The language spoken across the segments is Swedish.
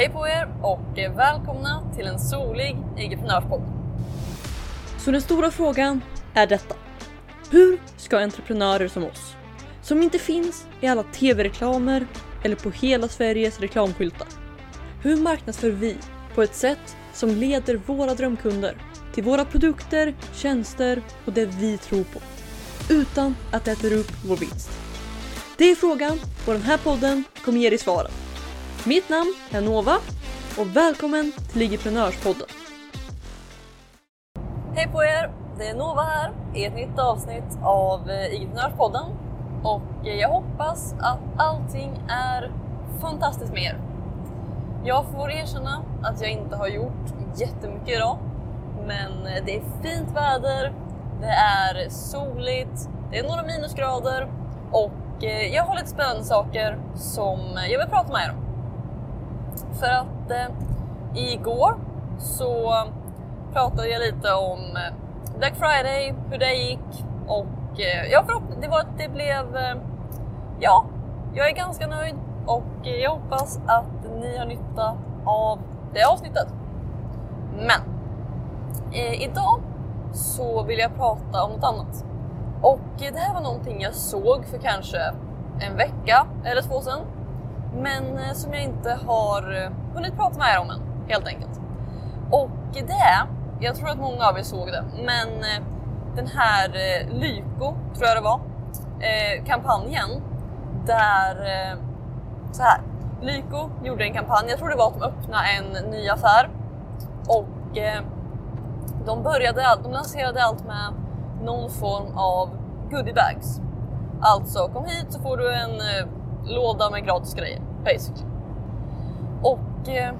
Hej på er och välkomna till en solig entreprenörspodd! Så den stora frågan är detta. Hur ska entreprenörer som oss, som inte finns i alla tv-reklamer eller på hela Sveriges reklamskyltar. Hur marknadsför vi på ett sätt som leder våra drömkunder till våra produkter, tjänster och det vi tror på. Utan att det äter upp vår vinst. Det är frågan och den här podden kommer ge dig svaren. Mitt namn är Nova och välkommen till Ligiprenörspodden. Hej på er! Det är Nova här i ett nytt avsnitt av eh, Egeprenörspodden och eh, jag hoppas att allting är fantastiskt med er. Jag får erkänna att jag inte har gjort jättemycket idag men eh, det är fint väder, det är soligt, det är några minusgrader och jag har lite spännande saker som jag vill prata med er om. För att eh, igår så pratade jag lite om eh, Black Friday, hur det gick och eh, ja, det var att det blev... Eh, ja, jag är ganska nöjd och jag hoppas att ni har nytta av det avsnittet. Men eh, idag så vill jag prata om något annat. Och det här var någonting jag såg för kanske en vecka eller två sedan men eh, som jag inte har eh, hunnit prata med er om än, helt enkelt. Och det är, jag tror att många av er såg det, men eh, den här Lyko, tror jag det var, kampanjen där, så här, Lyko gjorde en kampanj, jag tror det var att de öppnade en ny affär och de började, de lanserade allt med någon form av goodiebags. Alltså kom hit så får du en låda med gratis grejer, basically. Och eh,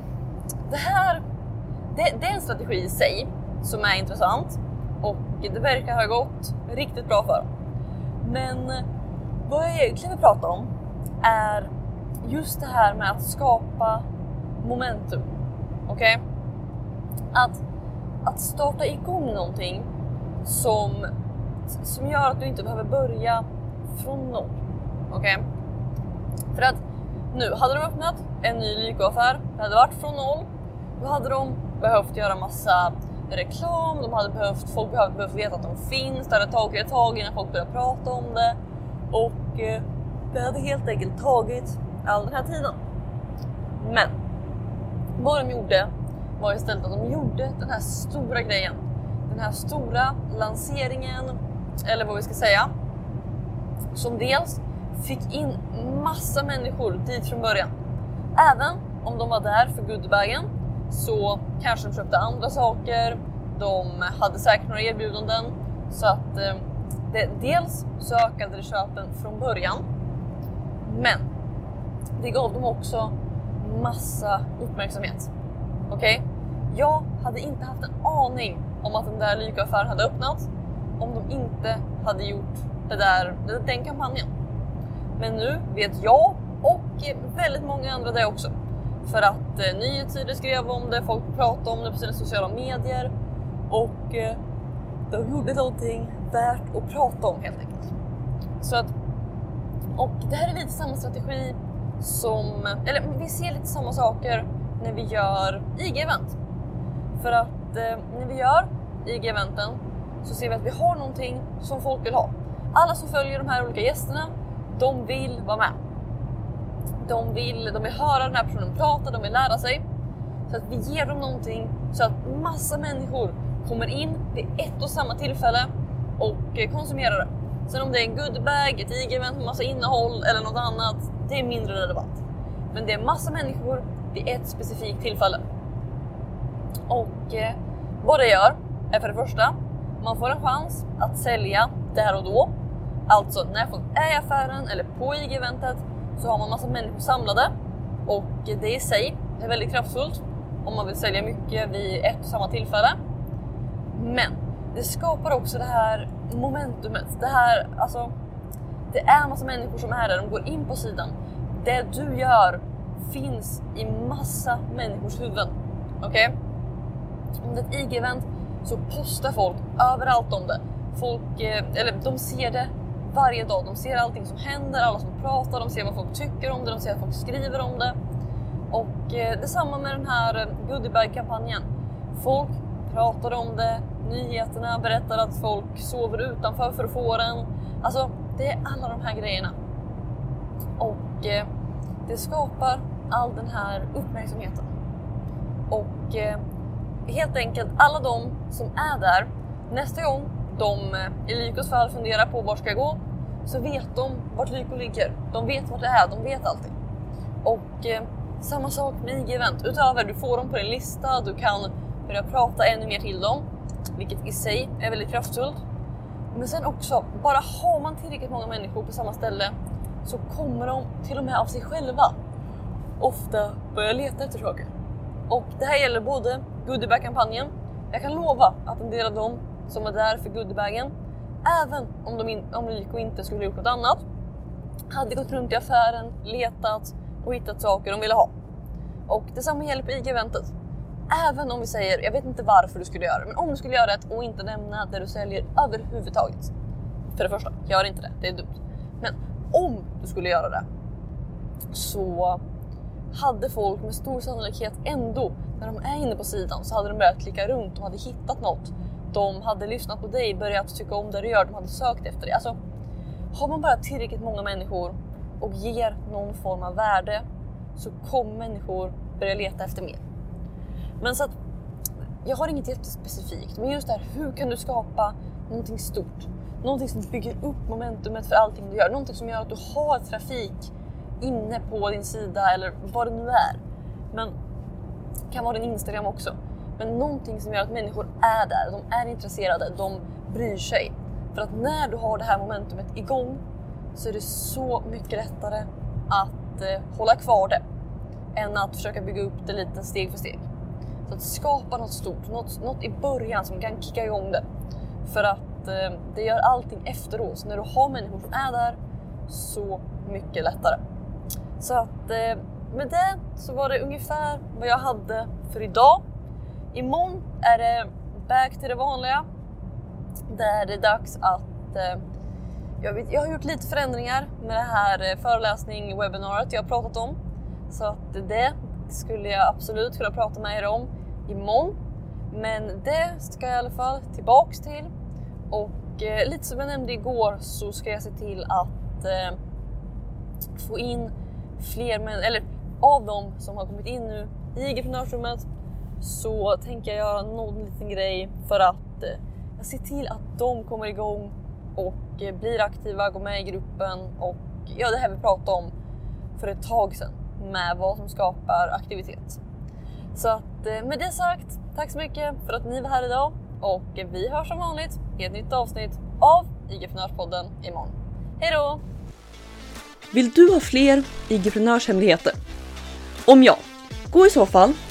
det här, det, det, är en strategi i sig som är intressant och det verkar ha gått riktigt bra för dem. Men eh, vad jag egentligen vill prata om är just det här med att skapa momentum. Okej? Okay? Att, att starta igång någonting som, som gör att du inte behöver börja från noll. Okej? Okay? För att nu, hade de öppnat en ny Lyko-affär, det hade varit från noll, då hade de behövt göra massa reklam, de hade behövt, folk hade behövt veta att de finns, det hade tagit ett tag innan folk började prata om det och eh, det hade helt enkelt tagit all den här tiden. Men vad de gjorde var istället att de gjorde den här stora grejen. Den här stora lanseringen, eller vad vi ska säga, som dels fick in massa människor dit från början. Även om de var där för goodiebagen så kanske de köpte andra saker. De hade säkert några erbjudanden så att eh, det, dels så ökade det köpen från början. Men det gav dem också massa uppmärksamhet. Okej? Okay? Jag hade inte haft en aning om att den där Lyka-affären hade öppnat om de inte hade gjort det där, den kampanjen. Men nu vet jag och väldigt många andra det också. För att eh, nyhetssidor skrev om det, folk pratade om det på sina sociala medier och eh, de gjorde någonting värt att prata om helt enkelt. Så att, och det här är lite samma strategi som, eller vi ser lite samma saker när vi gör IG-event. För att eh, när vi gör IG-eventen så ser vi att vi har någonting som folk vill ha. Alla som följer de här olika gästerna de vill vara med. De vill, de vill höra den här personen prata, de vill lära sig. Så att vi ger dem någonting så att massa människor kommer in vid ett och samma tillfälle och konsumerar det. Sen om det är en goodiebag, ett IG-event med massa innehåll eller något annat, det är mindre relevant. Men det är massa människor vid ett specifikt tillfälle. Och eh, vad det gör är för det första, man får en chans att sälja där och då Alltså när folk är i affären eller på IG-eventet så har man massa människor samlade och det i sig är väldigt kraftfullt om man vill sälja mycket vid ett och samma tillfälle. Men det skapar också det här momentumet. Det här, alltså, det är massa människor som är där, de går in på sidan. Det du gör finns i massa människors huvuden. Okej? Okay? Om det är ett IG-event så postar folk överallt om det. Folk, eh, eller de ser det varje dag. De ser allting som händer, alla som pratar, de ser vad folk tycker om det, de ser att folk skriver om det. Och eh, detsamma med den här eh, goodiebag-kampanjen. Folk pratar om det, nyheterna berättar att folk sover utanför för att få den. Alltså, det är alla de här grejerna. Och eh, det skapar all den här uppmärksamheten. Och eh, helt enkelt alla de som är där, nästa gång de eh, i Lykos fall funderar på var ska jag gå, så vet de vart Lyko ligger. De vet vart det är, de vet allting. Och eh, samma sak med IG-event. Utöver du får dem på din lista, du kan börja prata ännu mer till dem, vilket i sig är väldigt kraftfullt. Men sen också, bara har man tillräckligt många människor på samma ställe så kommer de till och med av sig själva ofta börja leta efter saker. Och det här gäller både goodiebag-kampanjen. Jag kan lova att en del av dem som var där för goodiebagen, även om de in, om Lyko inte skulle gjort något annat, hade gått runt i affären, letat och hittat saker de ville ha. Och detsamma gäller på IG-eventet. Även om vi säger, jag vet inte varför du skulle göra det, men om du skulle göra det och inte nämna det du säljer överhuvudtaget. För det första, gör inte det, det är dumt. Men om du skulle göra det så hade folk med stor sannolikhet ändå, när de är inne på sidan, så hade de börjat klicka runt och hade hittat något. De hade lyssnat på dig, börjat tycka om det du gör, de hade sökt efter dig. Alltså, har man bara tillräckligt många människor och ger någon form av värde så kommer människor börja leta efter mer. Men så att jag har inget jättespecifikt, men just det här, hur kan du skapa någonting stort? Någonting som bygger upp momentumet för allting du gör, någonting som gör att du har trafik inne på din sida eller vad det nu är. Men kan vara din Instagram också. Men någonting som gör att människor är där, de är intresserade, de bryr sig. För att när du har det här momentumet igång så är det så mycket lättare att eh, hålla kvar det än att försöka bygga upp det lite steg för steg. Så att skapa något stort, något, något i början som kan kicka igång det. För att eh, det gör allting efteråt. Så när du har människor som är där, så mycket lättare. Så att eh, med det så var det ungefär vad jag hade för idag. Imorgon är det back till det vanliga. Där det är dags att eh, jag, vet, jag har gjort lite förändringar med det här eh, föreläsning webbinariet jag har pratat om. Så att det skulle jag absolut kunna prata med er om imorgon. Men det ska jag i alla fall tillbaks till. Och eh, lite som jag nämnde igår så ska jag se till att eh, få in fler män, eller av dem som har kommit in nu i entreprenörsrummet så tänker jag göra någon liten grej för att eh, se till att de kommer igång och eh, blir aktiva, går med i gruppen och ja, det här vi pratade om för ett tag sedan med vad som skapar aktivitet. Så att eh, med det sagt, tack så mycket för att ni var här idag och vi hörs som vanligt i ett nytt avsnitt av IG-prenörspodden imorgon. Hej då! Vill du ha fler IG-prenörshemligheter? Om ja, gå i så fall